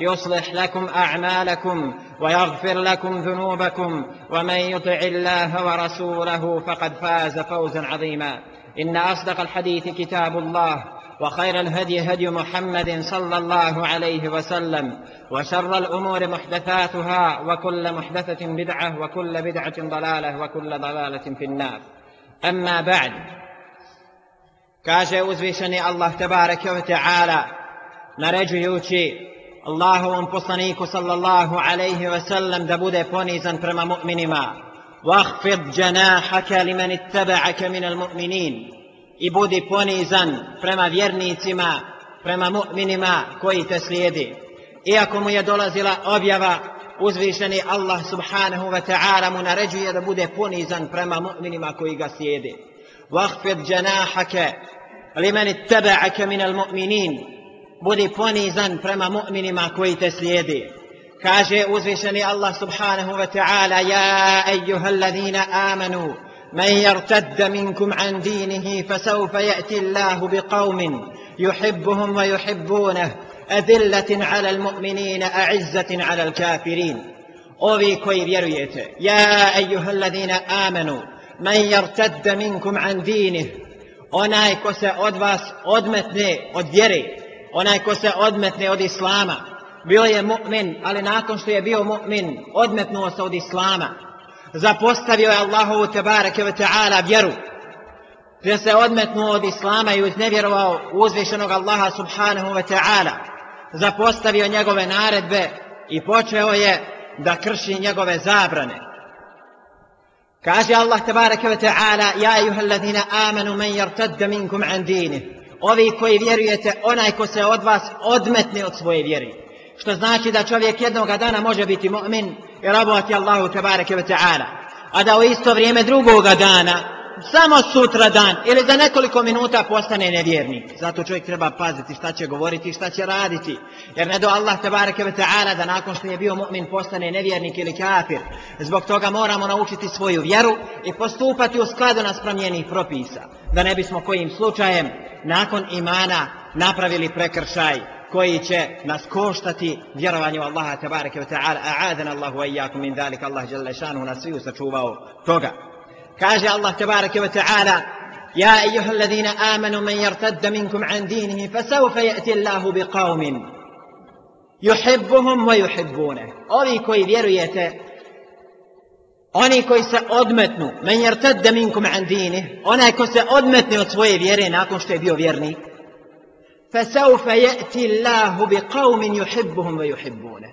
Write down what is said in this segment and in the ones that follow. يصلح لكم أعمالكم ويغفر لكم ذنوبكم ومن يطع الله ورسوله فقد فاز فوزا عظيما إن أصدق الحديث كتاب الله وخير الهدي هدي محمد صلى الله عليه وسلم وشر الأمور محدثاتها وكل محدثة بدعة وكل بدعة ضلالة وكل ضلالة في النار أما بعد كاجة أزبشني الله تبارك وتعالى نرجو يوتي Allahovom poslaniku sallallahu alaihi ve sellem da bude ponizan prema mu'minima. Vahfid džanahaka li meni tebaaka minal mu'minin. I budi ponizan prema vjernicima, prema mu'minima koji te slijedi. Iako mu je dolazila objava, uzvišeni Allah subhanahu wa ta'ala mu naređuje da bude ponizan prema mu'minima koji ga slijedi. Vahfid džanahaka li meni tebaaka minal mu'minin. budi ponizan prema mu'minima koji te slijedi. Kaže uzvišeni Allah subhanahu wa ta'ala Ja ejuhalladzina amanu من يرتد منكم عن دينه فسوف يأتي الله بقوم يحبهم ويحبونه أذلة على المؤمنين أعزة على الكافرين أوبي كوي بيرويته يا أيها الذين آمنوا من يرتد منكم عن دينه onaj ko se أدمتني vas onaj ko se odmetne od islama bio je mu'min ali nakon što je bio mu'min odmetnuo se od islama zapostavio je Allahovu tebareke ve ta'ala vjeru gdje se odmetnuo od islama i uznevjerovao uzvišenog Allaha subhanahu ve ta'ala zapostavio njegove naredbe i počeo je da krši njegove zabrane kaže Allah tebareke ve ta'ala ja juhel ladina amanu men jartadda minkum an dinih Ovi koji vjerujete, onaj ko se od vas odmetne od svoje vjeri. Što znači da čovjek jednoga dana može biti mu'min i rabovati Allahu tabareke wa ta'ala. A da u isto vrijeme drugoga dana samo sutra dan ili za nekoliko minuta postane nevjernik. Zato čovjek treba paziti šta će govoriti i šta će raditi. Jer ne do Allah tabareke ve ta'ala da nakon što je bio mu'min postane nevjernik ili kafir. Zbog toga moramo naučiti svoju vjeru i postupati u skladu nas promijenih propisa. Da ne bismo kojim slučajem nakon imana napravili prekršaj koji će nas koštati vjerovanju Allaha tabareke ve ta'ala a'adan Allahu a'ijakum min dalik Allah jale šanu nas sviju sačuvao toga. كاجا الله تبارك وتعالى يا أيها الذين آمنوا من يرتد منكم عن دينه فسوف يأتي الله بقوم يحبهم ويحبونه أولي كوي بيرويت أولي كوي سأدمتنو من يرتد منكم عن دينه أولي كوي سأدمتنو تسوي بيرينا أكون شتي بيو بيرني فسوف يأتي الله بقوم يحبهم ويحبونه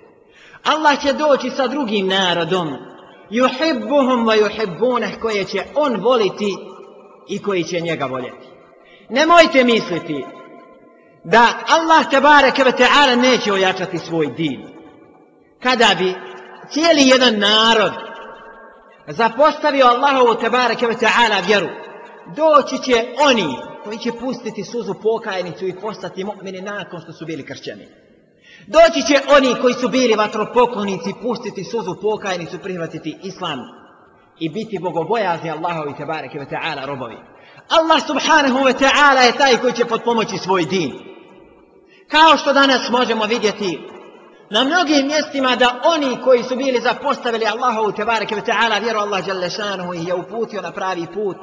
الله كدوكي صدرقي نار دمه yuhibbuhum wa yuhibbunah koje će on voliti i koji će njega voljeti nemojte misliti da Allah tabaraka wa ta'ala neće ojačati svoj din kada bi cijeli jedan narod zapostavio Allahovu tabaraka wa ta'ala vjeru doći će oni koji će pustiti suzu pokajnicu i postati mu'mini nakon što su bili kršćani Doći će oni koji su bili vatropoklonici, puštiti suzu pokajnicu, prihvatiti islam i biti bogobojazni Allahovi te bareke ve ta'ala robovi. Allah subhanahu ve ta'ala je taj koji će potpomoći svoj din. Kao što danas možemo vidjeti na mnogim mjestima da oni koji su bili zapostavili Allahovu te bareke ve ta'ala vjeru Allah jale šanuhu i je uputio na pravi put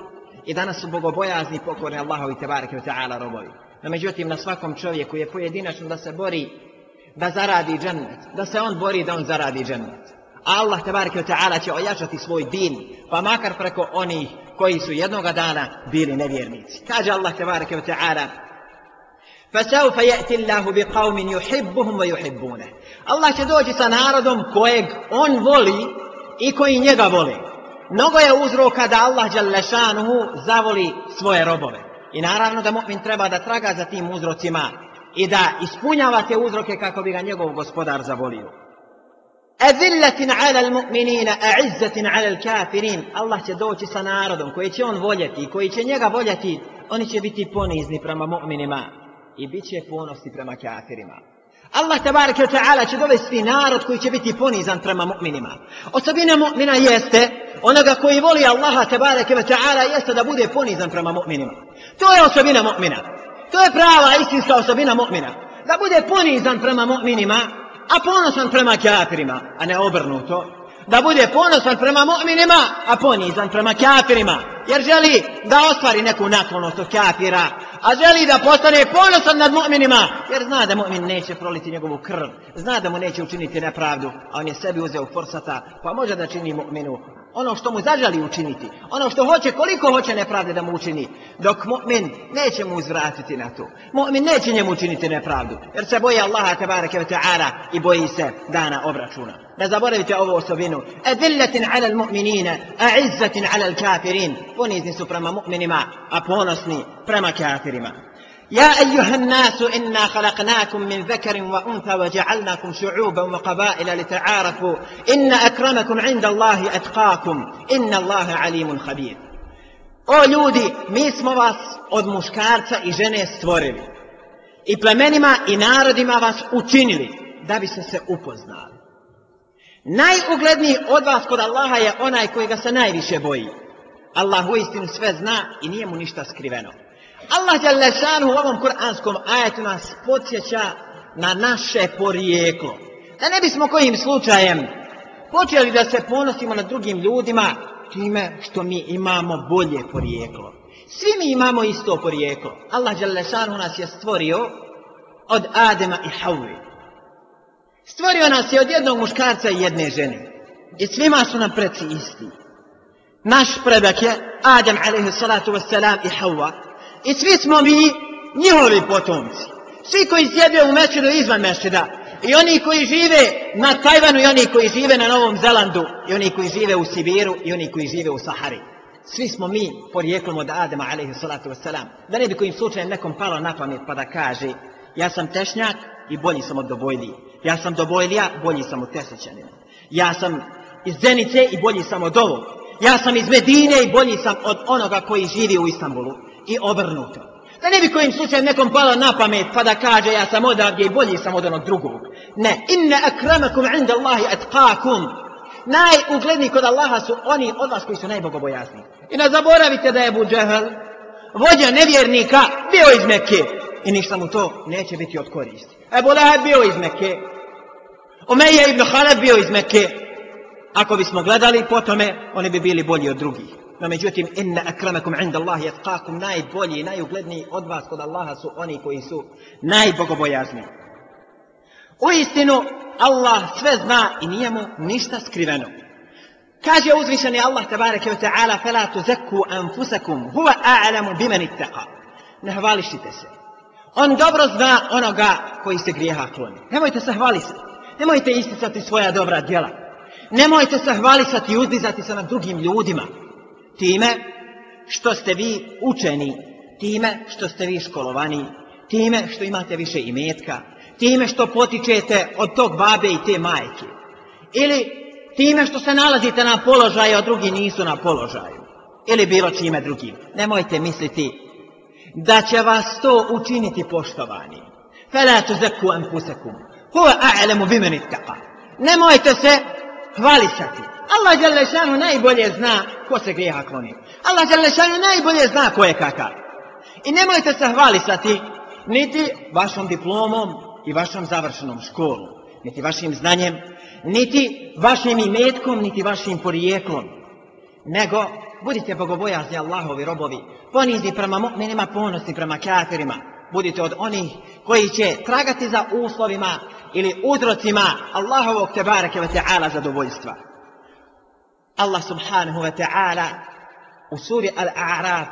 i danas su bogobojazni pokorni Allahovi te bareke ve ta'ala robovi. No, međutim, na svakom čovjeku je pojedinačno da se bori da zaradi džennet, da se on bori da on zaradi džennet. Allah tabarik wa ta'ala će ojačati svoj din, pa makar preko onih koji su jednog dana bili nevjernici. Kaže Allah tabarik wa ta'ala, فَسَوْفَ يَأْتِ اللَّهُ بِقَوْمٍ يُحِبُّهُمْ وَيُحِبُّونَ Allah će doći sa narodom kojeg on voli i koji njega voli. Mnogo je uzroka da Allah Đalešanuhu zavoli svoje robove. I naravno da mu'min treba da traga za tim uzrocima i da ispunjava te uzroke kako bi ga njegov gospodar zavolio. Azillatin alal mu'minina, a'izzatin alal kafirin. Allah će doći sa narodom koji će on voljeti, koji će njega voljeti, oni će biti ponizni prema mu'minima i bit će ponosni prema kafirima. Allah tabaraka ta'ala će dovesti narod koji će biti ponizan prema mu'minima. Osobina mu'mina jeste, onoga koji voli Allaha tabaraka ta'ala jeste da bude ponizan prema mu'minima. To je osobina mu'mina. To je prava istinska osobina mu'mina. Da bude ponizan prema mu'minima, a ponosan prema kafirima, a ne obrnuto. Da bude ponosan prema mu'minima, a ponizan prema kafirima jer želi da ostvari neku naklonost od kafira, a želi da postane ponosan nad mu'minima, jer zna da mu'min neće proliti njegovu krv, zna da mu neće učiniti nepravdu, a on je sebi uzeo forsata, pa može da čini mu'minu ono što mu zaželi učiniti, ono što hoće, koliko hoće nepravde da mu učini, dok mu'min neće mu uzvratiti na to. Mu'min neće njemu učiniti nepravdu, jer se boji Allaha tabaraka wa ta'ara i boji se dana obračuna. Ne zaboravite ovu osobinu. Edilletin alal mu'minina, a izzetin alal kafirin ponizni su prema mu'minima, a ponosni prema kafirima. Ja ejuhan nasu inna halaknakum min zekarin wa unta wa ja'alnakum šu'uban wa qabaila li ta'arafu inna akramakum inda Allahi atkakum inna Allahe alimun habir. O ljudi, mi smo vas od muškarca i žene stvorili. I plemenima i narodima vas učinili da bi se se upoznali. Najugledniji od vas kod Allaha je onaj koji ga se najviše boji. Allah u istinu sve zna i nije mu ništa skriveno. Allah je lešanu u ovom kuranskom ajetu nas podsjeća na naše porijeklo. Da ne bismo kojim slučajem počeli da se ponosimo na drugim ljudima time što mi imamo bolje porijeklo. Svi mi imamo isto porijeklo. Allah je lešanu nas je stvorio od Adema i Havri. Stvorio nas je od jednog muškarca i jedne žene. I svima su nam preci istiji naš predak je Adam alaihissalatu wassalam i Havva. I svi smo mi njihovi potomci. Svi koji sjede u mešćidu i izvan mešćida. I oni koji žive na Tajvanu i oni koji žive na Novom Zelandu. I oni koji žive u Sibiru i oni koji žive u Sahari. Svi smo mi porijeklom od Adama alaihissalatu wassalam. Da ne bi kojim slučajem nekom palo na pamet pa da kaže ja sam tešnjak i bolji sam od dobojlije. Ja sam dobojlija, bolji sam od tesećanina. Ja sam iz Zenice i bolji sam od ovog ja sam iz Medine i bolji sam od onoga koji živi u Istanbulu. I obrnuto. Da ne bi kojim slučajem nekom palo na pamet pa da kaže ja sam odavdje i bolji sam od onog drugog. Ne. Inne akramakum inda Allahi atkakum. Najugledniji kod Allaha su oni od vas koji su najbogobojasni. I ne zaboravite da je Abu Džehl vođa nevjernika bio iz Mekke. I ništa mu to neće biti od koristi. Ebu Lahab bio iz Mekke. Umeja ibn Khaled bio iz Mekke ako bismo gledali po tome, oni bi bili bolji od drugih. No međutim, inna akramakum inda Allahi etkakum, najbolji, najugledniji od vas kod Allaha su oni koji su najbogobojazni. U istinu, Allah sve zna i nije mu ništa skriveno. Kaže uzvišeni Allah tabareke wa ta'ala, fela tu zeku anfusakum, huva a'alamu bimani teqa. Ne hvališite se. On dobro zna onoga koji se grijeha kloni. Nemojte se hvali se. Nemojte isticati svoja dobra djela nemojte se hvalisati i uzdizati se nad drugim ljudima time što ste vi učeni, time što ste vi školovani, time što imate više imetka, time što potičete od tog babe i te majke, ili time što se nalazite na položaju, a drugi nisu na položaju, ili bilo čime drugim. Nemojte misliti da će vas to učiniti poštovani. Fela tu zeku en pusekum. Hu a'lemu bimenit kaka. Nemojte se hvalisati. Allah Đalešanu najbolje zna ko se grija kloni. Allah Đalešanu najbolje zna ko je kakav. I nemojte se hvalisati niti vašom diplomom i vašom završenom školom, niti vašim znanjem, niti vašim imetkom, niti vašim porijeklom. Nego budite bogobojazni Allahovi robovi, ponizni prema mu'minima, ponosni prema kafirima budite od onih koji će tragati za uslovima ili uzrocima Allahovog tebareke ve ta'ala zadovoljstva. Allah subhanahu wa ta'ala u suri Al-A'raf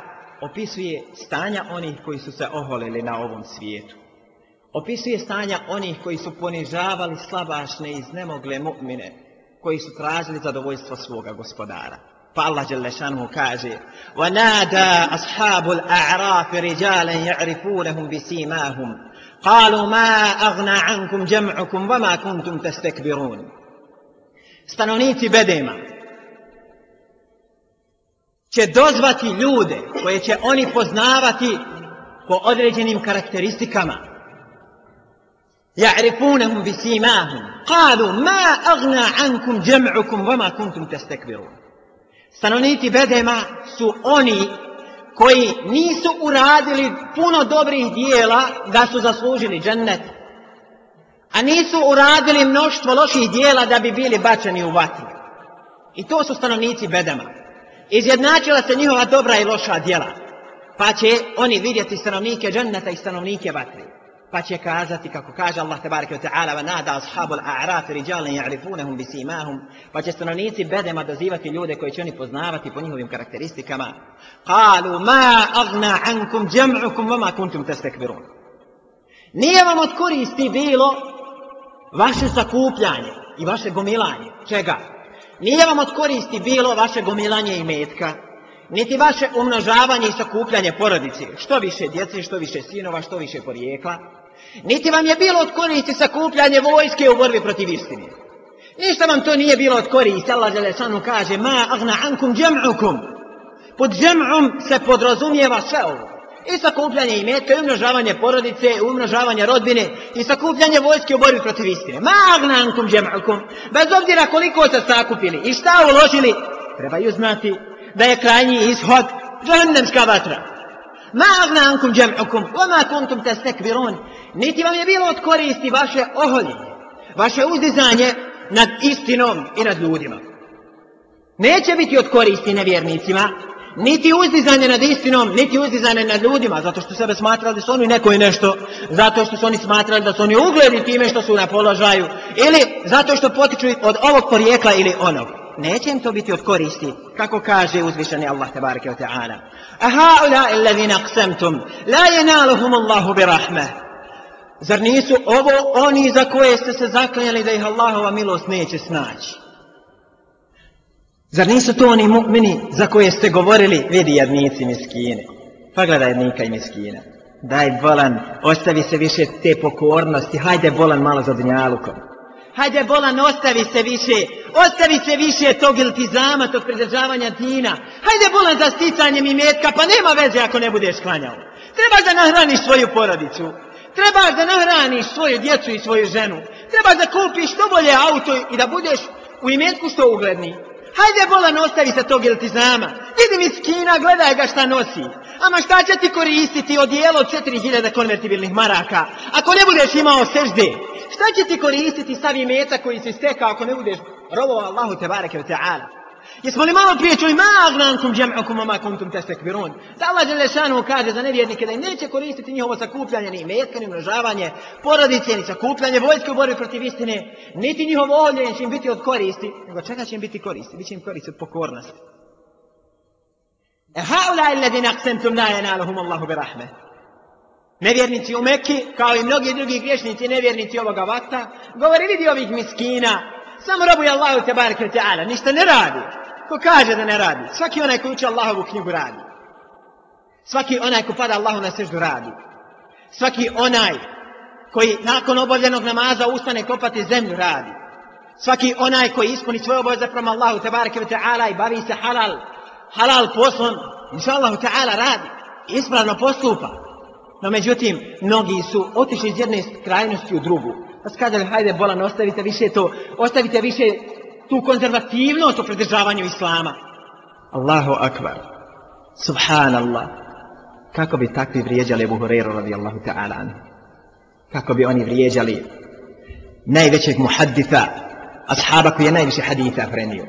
opisuje stanja onih koji su se oholili na ovom svijetu. Opisuje stanja onih koji su ponižavali slabašne i iznemogle mu'mine koji su tražili zadovoljstvo svoga gospodara. فالله جل شانه كاجي ونادى أصحاب الأعراف رجالا يعرفونهم بسيماهم قالوا ما أغنى عنكم جمعكم وما كنتم تستكبرون استنونيتي بديما će dozvati ljude koje će oni poznavati po određenim karakteristikama. Ja'rifunahum bisimahum. Qalu ma agna ankum jam'ukum vama kuntum testekbirun. stanovniki Bedema su oni koji nisu uradili puno dobrih dijela da su zaslužili džennet, a nisu uradili mnoštvo loših dijela da bi bili bačeni u vatru. I to su stanovnici Bedema. Izjednačila se njihova dobra i loša dijela, pa će oni vidjeti stanovnike dženneta i stanovnike vatre pa će kazati kako kaže Allah tabaraka wa ta'ala wa nada ashabu al-a'raf rijalin ya'rifunahum bi simahum pa će stanovnici bedema dozivati ljude koji će oni poznavati po njihovim karakteristikama qalu ma aghna ankum jam'ukum wa ma kuntum tastakbirun nije vam od koristi bilo vaše sakupljanje i vaše gomilanje čega nije vam od koristi bilo vaše gomilanje i metka Niti vaše umnožavanje i sakupljanje porodice. Što više djece, što više sinova, što više porijekla. Niti vam je bilo od koristi sakupljanje vojske u borbi protiv istine. Ništa vam to nije bilo od koristi. Allah žele sanu kaže, ma agna ankum džem'ukum. Pod džem'um se podrazumijeva sve ovo. I sakupljanje imetka, i umnožavanje porodice, i umnožavanje rodbine, i sakupljanje vojske u borbi protiv istine. Ma agna ankum džem'ukum. Bez obzira koliko se sakupili i šta uložili, trebaju znati da je krajnji ishod džahnemska vatra ma agna ankum jam'ukum wa ma kuntum tastakbirun niti vam je bilo od koristi vaše oholjenje vaše uzdizanje nad istinom i nad ljudima neće biti od koristi nevjernicima niti uzdizanje nad istinom niti uzdizanje nad ljudima zato što sebe smatrali da su oni neko i nešto zato što su oni smatrali da su oni ugledi time što su na položaju ili zato što potiču od ovog porijekla ili onog neće im to biti od koristi, kako kaže uzvišeni Allah tabaraka wa ta'ala. A haulai allazina qsemtum, la jenaluhum Allahu bi rahme. Zar nisu ovo oni za koje ste se zaklinjali da ih Allahova milost neće snaći? Zar nisu to oni mu'mini za koje ste govorili, vidi jednici miskine, pa gleda jednika i miskina. Daj volan, ostavi se više te pokornosti, hajde volan malo za dunjalukom hajde bolan, ostavi se više, ostavi se više tog iltizama, tog pridržavanja dina, hajde bolan za sticanjem i metka, pa nema veze ako ne budeš klanjao. Trebaš da nahraniš svoju porodicu, trebaš da nahraniš svoju djecu i svoju ženu, trebaš da kupiš što bolje auto i da budeš u imetku što ugledni. Hajde bolan, ostavi se tog iltizama, vidi mi skina, gledaj ga šta nosi. Ama šta će ti koristiti odijelo 4000 konvertibilnih maraka? Ako ne budeš imao sežde, šta će ti koristiti savi meta koji si stekao ako ne budeš rovovao Allahu te bareke u ta'ala? Jesmo li malo prije čuli, ma agnankum džem'ukum, ma kuntum testek birun. Da Allah Đelešanu kaže za nevjernike da neće koristiti njihovo sakupljanje, ni metka, ni umnožavanje, porodice, ni sakupljanje, vojske u borbi protiv istine, niti njihovo ovdje će im biti od koristi, nego čega će im biti koristi, bit će im koristi od pokornosti. E, haulaj ledin akcentum na jenalohum Allahu bi rahme. Nevjernici u Mekki, kao i mnogi drugi griješnici, nevjernici ovoga vakta, govori vidi ovih miskina, samo robuj Allahu te barke ta'ala, ništa ne radi. Ko kaže da ne radi? Svaki onaj ko uči Allahovu knjigu radi. Svaki onaj ko pada Allahu na seždu radi. Svaki onaj koji nakon obavljenog namaza ustane kopati zemlju radi. Svaki onaj koji ispuni svoje obaveze prema Allahu te barke ta'ala i bavi se halal halal poslom, inša Allahu ta'ala radi, ispravno postupa. No međutim, mnogi su otišli iz jedne krajnosti u drugu. Pa su kazali, hajde bolan, ostavite više to, ostavite više tu konzervativnost u predržavanju Islama. Allahu akvar, subhanallah, kako bi takvi vrijeđali Ebu Hureyru radijallahu ta'ala Kako bi oni vrijeđali najvećeg muhaditha, ashaba koji je najviše haditha prenio.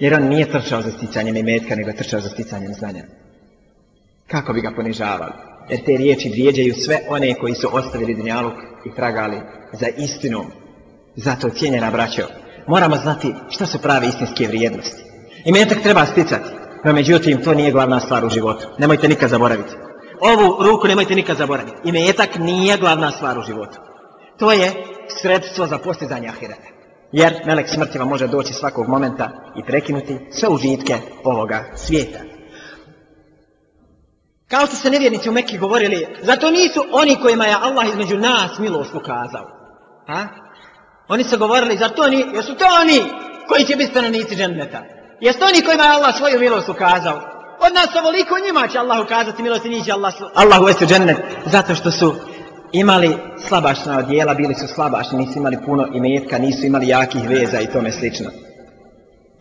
Jer on nije trčao za sticanjem imetka, nego je trčao za sticanjem znanja. Kako bi ga ponižavali? Jer te riječi vrijeđaju sve one koji su ostavili dnjaluk i tragali za istinom. Zato cijenjena braćo, moramo znati šta su prave istinske vrijednosti. Imetak treba sticati, no međutim to nije glavna stvar u životu. Nemojte nikad zaboraviti. Ovu ruku nemojte nikad zaboraviti. Imetak nije glavna stvar u životu. To je sredstvo za postizanje ahireta jer melek smrti vam može doći svakog momenta i prekinuti sve užitke ovoga svijeta. Kao što se nevjernici u Mekki govorili, zato nisu oni kojima je Allah između nas milost ukazao. Ha? Oni se govorili, zato oni, jesu to oni koji će biti stanovnici džendeta? Jesu to oni kojima je Allah svoju milost ukazao? Od nas ovoliko njima će Allah ukazati milost i njih će Allah, Allah uvesti džendet, zato što su imali slabašna odjela, bili su slabašni, nisu imali puno imetka, nisu imali jakih veza i tome slično.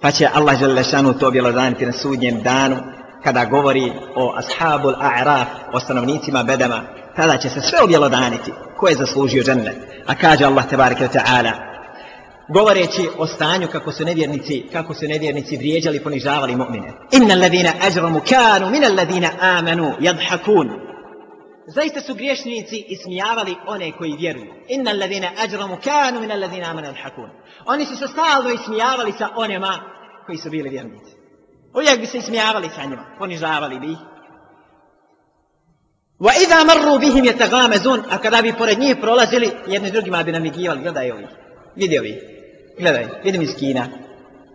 Pa će Allah žele šanu to bjelodaniti na sudnjem danu, kada govori o ashabul a'raf, o stanovnicima bedama, tada će se sve objelodaniti ko je zaslužio džennet. A kaže Allah tebareke ta'ala, govoreći o stanju kako su nevjernici kako su nevjernici vrijeđali ponižavali mu'mine innal ladina ajramu kanu minal ladina amanu yadhhakun zaista su griješnici ismijavali one koji vjeruju. Innal ladina ajramu kanu minal ladina amanu alhakun. Oni su se stalno ismijavali sa onima koji su bili vjernici. Uvijek bi se ismijavali sa njima, ponižavali bi ih. Wa idha marru bihim yataghamazun, a kada bi pored njih prolazili, jedni drugima bi namigivali, gledaj ovi. Vidi ovi. Gledaj, vidi miskina.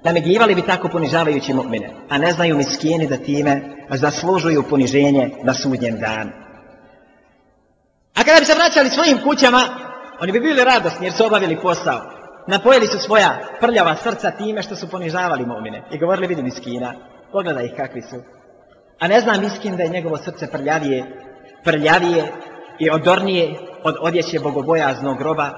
Namigivali bi tako ponižavajući mu'mine, a ne znaju miskini da time zaslužuju poniženje na sudnjem danu kada dakle, bi se vraćali svojim kućama, oni bi bili radosni jer su obavili posao. Napojili su svoja prljava srca time što su ponižavali momine. I govorili, vidim iskina, pogledaj ih kakvi su. A ne znam iskin da je njegovo srce prljavije, prljavije i odornije od odjeće bogobojaznog groba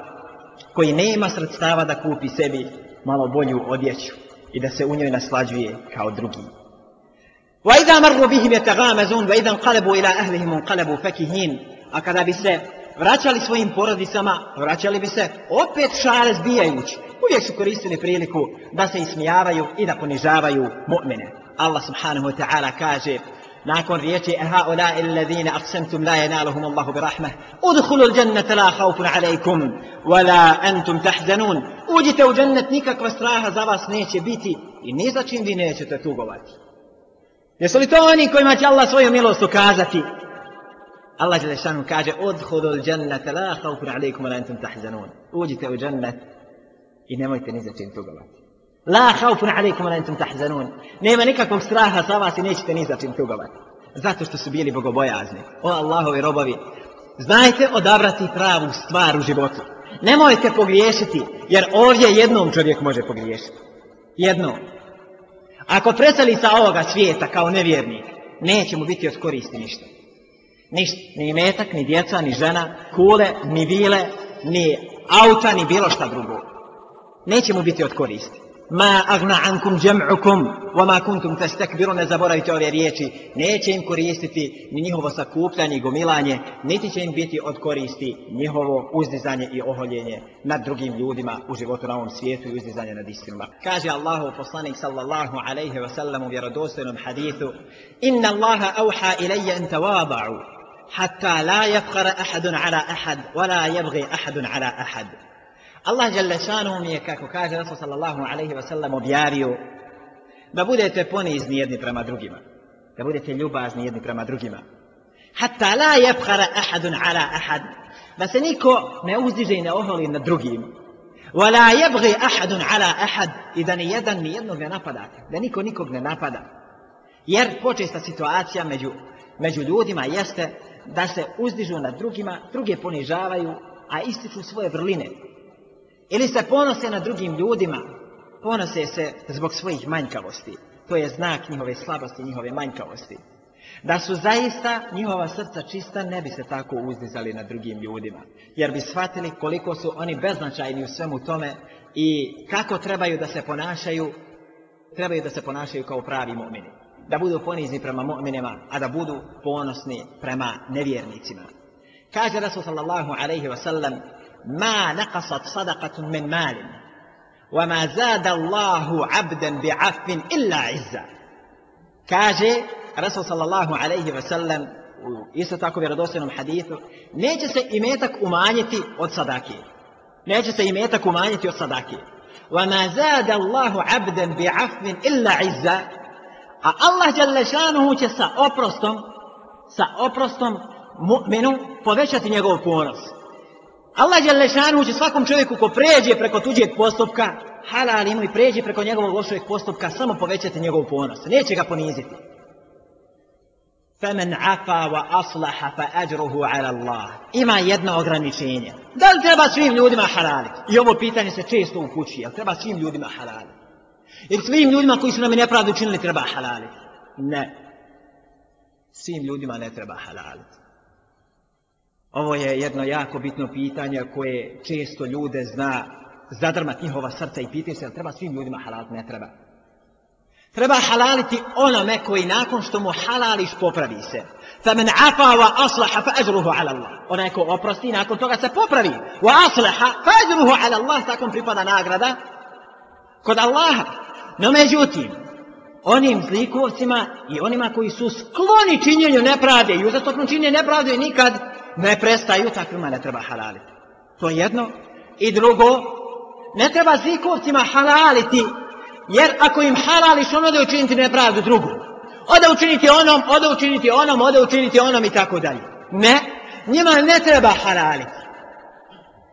koji nema sredstava da kupi sebi malo bolju odjeću i da se u njoj naslađuje kao drugi. وَإِذَا مَرُّ بِهِمْ يَتَغَامَزُونَ وَإِذَا قَلَبُوا إِلَىٰ أَهْلِهِمْ قَلَبُوا فَكِهِينَ A kada bi se vraćali svojim porodicama, vraćali bi se opet šare zbijajući. Uvijek su koristili priliku da se ismijavaju i da ponižavaju mu'mine. Allah subhanahu wa ta'ala kaže nakon riječi Eha ula illadine aqsamtum la yanaluhum Allahu bi rahmah Udhulu il jannata la haufun alaikum Wala antum tahzanun Uđite u jannat nikakva straha za vas neće biti I ni za čim vi nećete tugovati Jesu li to oni kojima će Allah svoju milost ukazati Allah dželle šanu kaže: "Odhodu al-džennete la khawfun alejkum wa la antum tahzanun." Uđite u džennet i nemojte ni za čim tugovati. La khawfun alejkum wa la antum tahzanun. Nema nikakvog straha za vas i nećete ni za čim tugovati. Zato što su bili bogobojazni. O Allahovi robovi, znajte odabrati pravu stvar u životu. Nemojte pogriješiti, jer ovdje jednom čovjek može pogriješiti. Jednom. Ako preseli sa ovoga svijeta kao nevjernik, neće mu biti od koristi ništa. Ništa, ni metak, ni djeca, ni žena, kule, ni vile, ni auta, ni bilo šta drugo. Neće mu biti od koristi. Ma agna ankum džem'ukum, wa ma kuntum fes tekbiru, ne zaboravite ove riječi. Neće im koristiti ni njihovo sakupljanje i gomilanje, niti će im biti od koristi njihovo uzdizanje i oholjenje nad drugim ljudima u životu na ovom svijetu i uzdizanje nad istinama. Kaže Allahu poslanik sallallahu alaihi wa sallam u vjerodostojnom hadithu, Inna Allaha auha ilaje entavaba'u, hatta la yafqara ahadun ala ahad wala yabghi ahadun ala ahad Allah jalla shanu mi kako kaže Rasul sallallahu alejhi ve sellem objavio da budete ponizni jedni prema drugima da budete ljubazni jedni prema drugima hatta la yafqara ahadun ala ahad da se niko ne uzdiže i ne oholi nad drugim wala yabghi ahadun ala ahad idan jedan ni jednog ne napadate da niko nikog ne napada jer počesta situacija među među ljudima jeste da se uzdižu nad drugima, druge ponižavaju, a ističu svoje vrline. Ili se ponose na drugim ljudima, ponose se zbog svojih manjkavosti. To je znak njihove slabosti, njihove manjkavosti. Da su zaista njihova srca čista, ne bi se tako uzdizali na drugim ljudima. Jer bi shvatili koliko su oni beznačajni u svemu tome i kako trebaju da se ponašaju, trebaju da se ponašaju kao pravi momini. da budu ponizni prema mu'minima, a da budu ponosni prema nevjernicima. Kaže Rasul sallallahu alaihi wa sallam, ma naqasat sadaqatun min malin, wa ma zada Allahu abdan bi afin illa izza. Kaže Rasul sallallahu alaihi wasallam, u isto tako vjerodostojnom hadithu, neće se imetak umanjiti od sadake. Neće se imetak umanjiti od sadake. وما زاد الله عبدا بعفو إلا عزة A Allah Đalešanuhu će sa oprostom, sa oprostom mu'minu povećati njegov ponos. Allah Đalešanuhu će svakom čovjeku ko pređe preko tuđeg postupka, halal imu i pređe preko njegovog lošovjeg postupka, samo povećati njegov ponos. Neće ga poniziti. فَمَنْ عَفَا وَأَصْلَحَ فَأَجْرُهُ عَلَى اللَّهِ Ima jedno ograničenje. Da li treba svim ljudima halaliti? I ovo pitanje se često u kući, ali treba svim ljudima halaliti? Jer svim ljudima koji su nam nepravdu učinili treba halaliti. Ne. Svim ljudima ne treba halaliti. Ovo je jedno jako bitno pitanje koje često ljude zna zadrmat njihova srca i pitaju se treba svim ljudima halaliti. Ne treba. Treba halaliti onome koji nakon što mu halališ popravi se. فَمَنْ عَفَا وَأَصْلَحَ فَأَجْرُهُ عَلَى اللَّهِ Onaj ko oprosti nakon toga se popravi. وَأَصْلَحَ فَأَجْرُهُ عَلَى اللَّهِ Takom pripada nagrada kod Allaha. No međutim, onim zlikovcima i onima koji su skloni činjenju nepravde i uzastopno činjenju nepravde nikad ne prestaju, takvima ne treba halaliti. To jedno. I drugo, ne treba zlikovcima halaliti, jer ako im halališ, ono da učiniti nepravdu drugu. Ode učiniti onom, ode učiniti onom, ode učiniti onom i tako dalje. Ne, njima ne treba halaliti.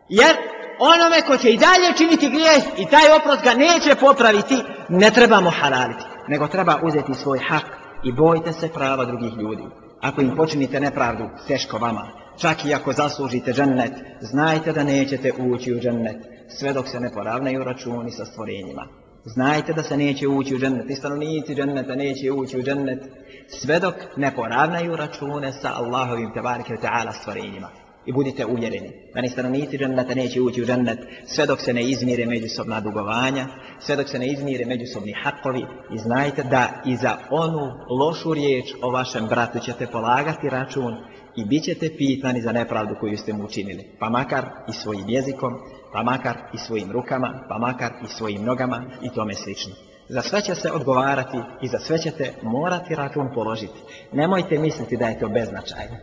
Jer onome ko će i dalje činiti grijeh i taj oprost ga neće popraviti, ne trebamo halaliti, nego treba uzeti svoj hak i bojite se prava drugih ljudi. Ako im počinite nepravdu, teško vama. Čak i ako zaslužite džennet, znajte da nećete ući u džennet, sve dok se ne poravnaju računi sa stvorenjima. Znajte da se neće ući u džennet, i stanovnici dženneta neće ući u džennet, sve dok ne poravnaju račune sa Allahovim tebarike ta'ala stvorenjima. I budite uvjereni da ni stanovnici džennata neće ući u džennat sve dok se ne izmire međusobna dugovanja, sve dok se ne izmire međusobni hakovi. I znajte da i za onu lošu riječ o vašem bratu ćete polagati račun i bit ćete pitani za nepravdu koju ste mu učinili. Pa makar i svojim jezikom, pa makar i svojim rukama, pa makar i svojim nogama i tome slično. Za sve će se odgovarati i za sve ćete morati račun položiti. Nemojte misliti da je to beznačajno.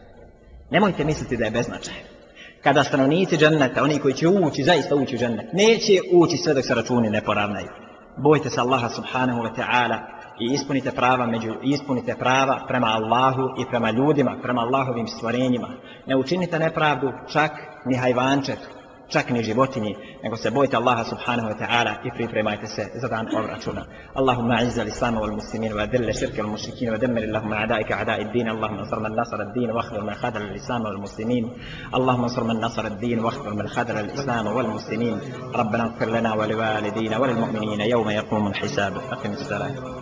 Nemojte misliti da je beznačaj. Kada stanovnici dženneta, oni koji će ući, zaista ući u džennet, neće ući sve dok se računi ne poravnaju. Bojte se Allaha subhanahu wa ta'ala i ispunite prava među ispunite prava prema Allahu i prema ljudima, prema Allahovim stvorenjima. Ne učinite nepravdu čak ni hajvančetu. čak ni životinji, nego se bojite Allaha subhanahu wa ta'ala i pripremajte se za dan obračuna. Allahumma izza al-islama wal muslimin wa adilla shirka wal mushrikin wa dammir Allahumma a'daika a'da'i ad-din Allahumma ansur man nasar ad-din wa akhzir man khadala al-islama wal muslimin Allahumma ansur man nasar ad-din wa akhzir man khadala al-islama wal muslimin Rabbana ighfir lana wa walidina wa lil mu'minina yawma yaqumul hisab. Aqim as-salam.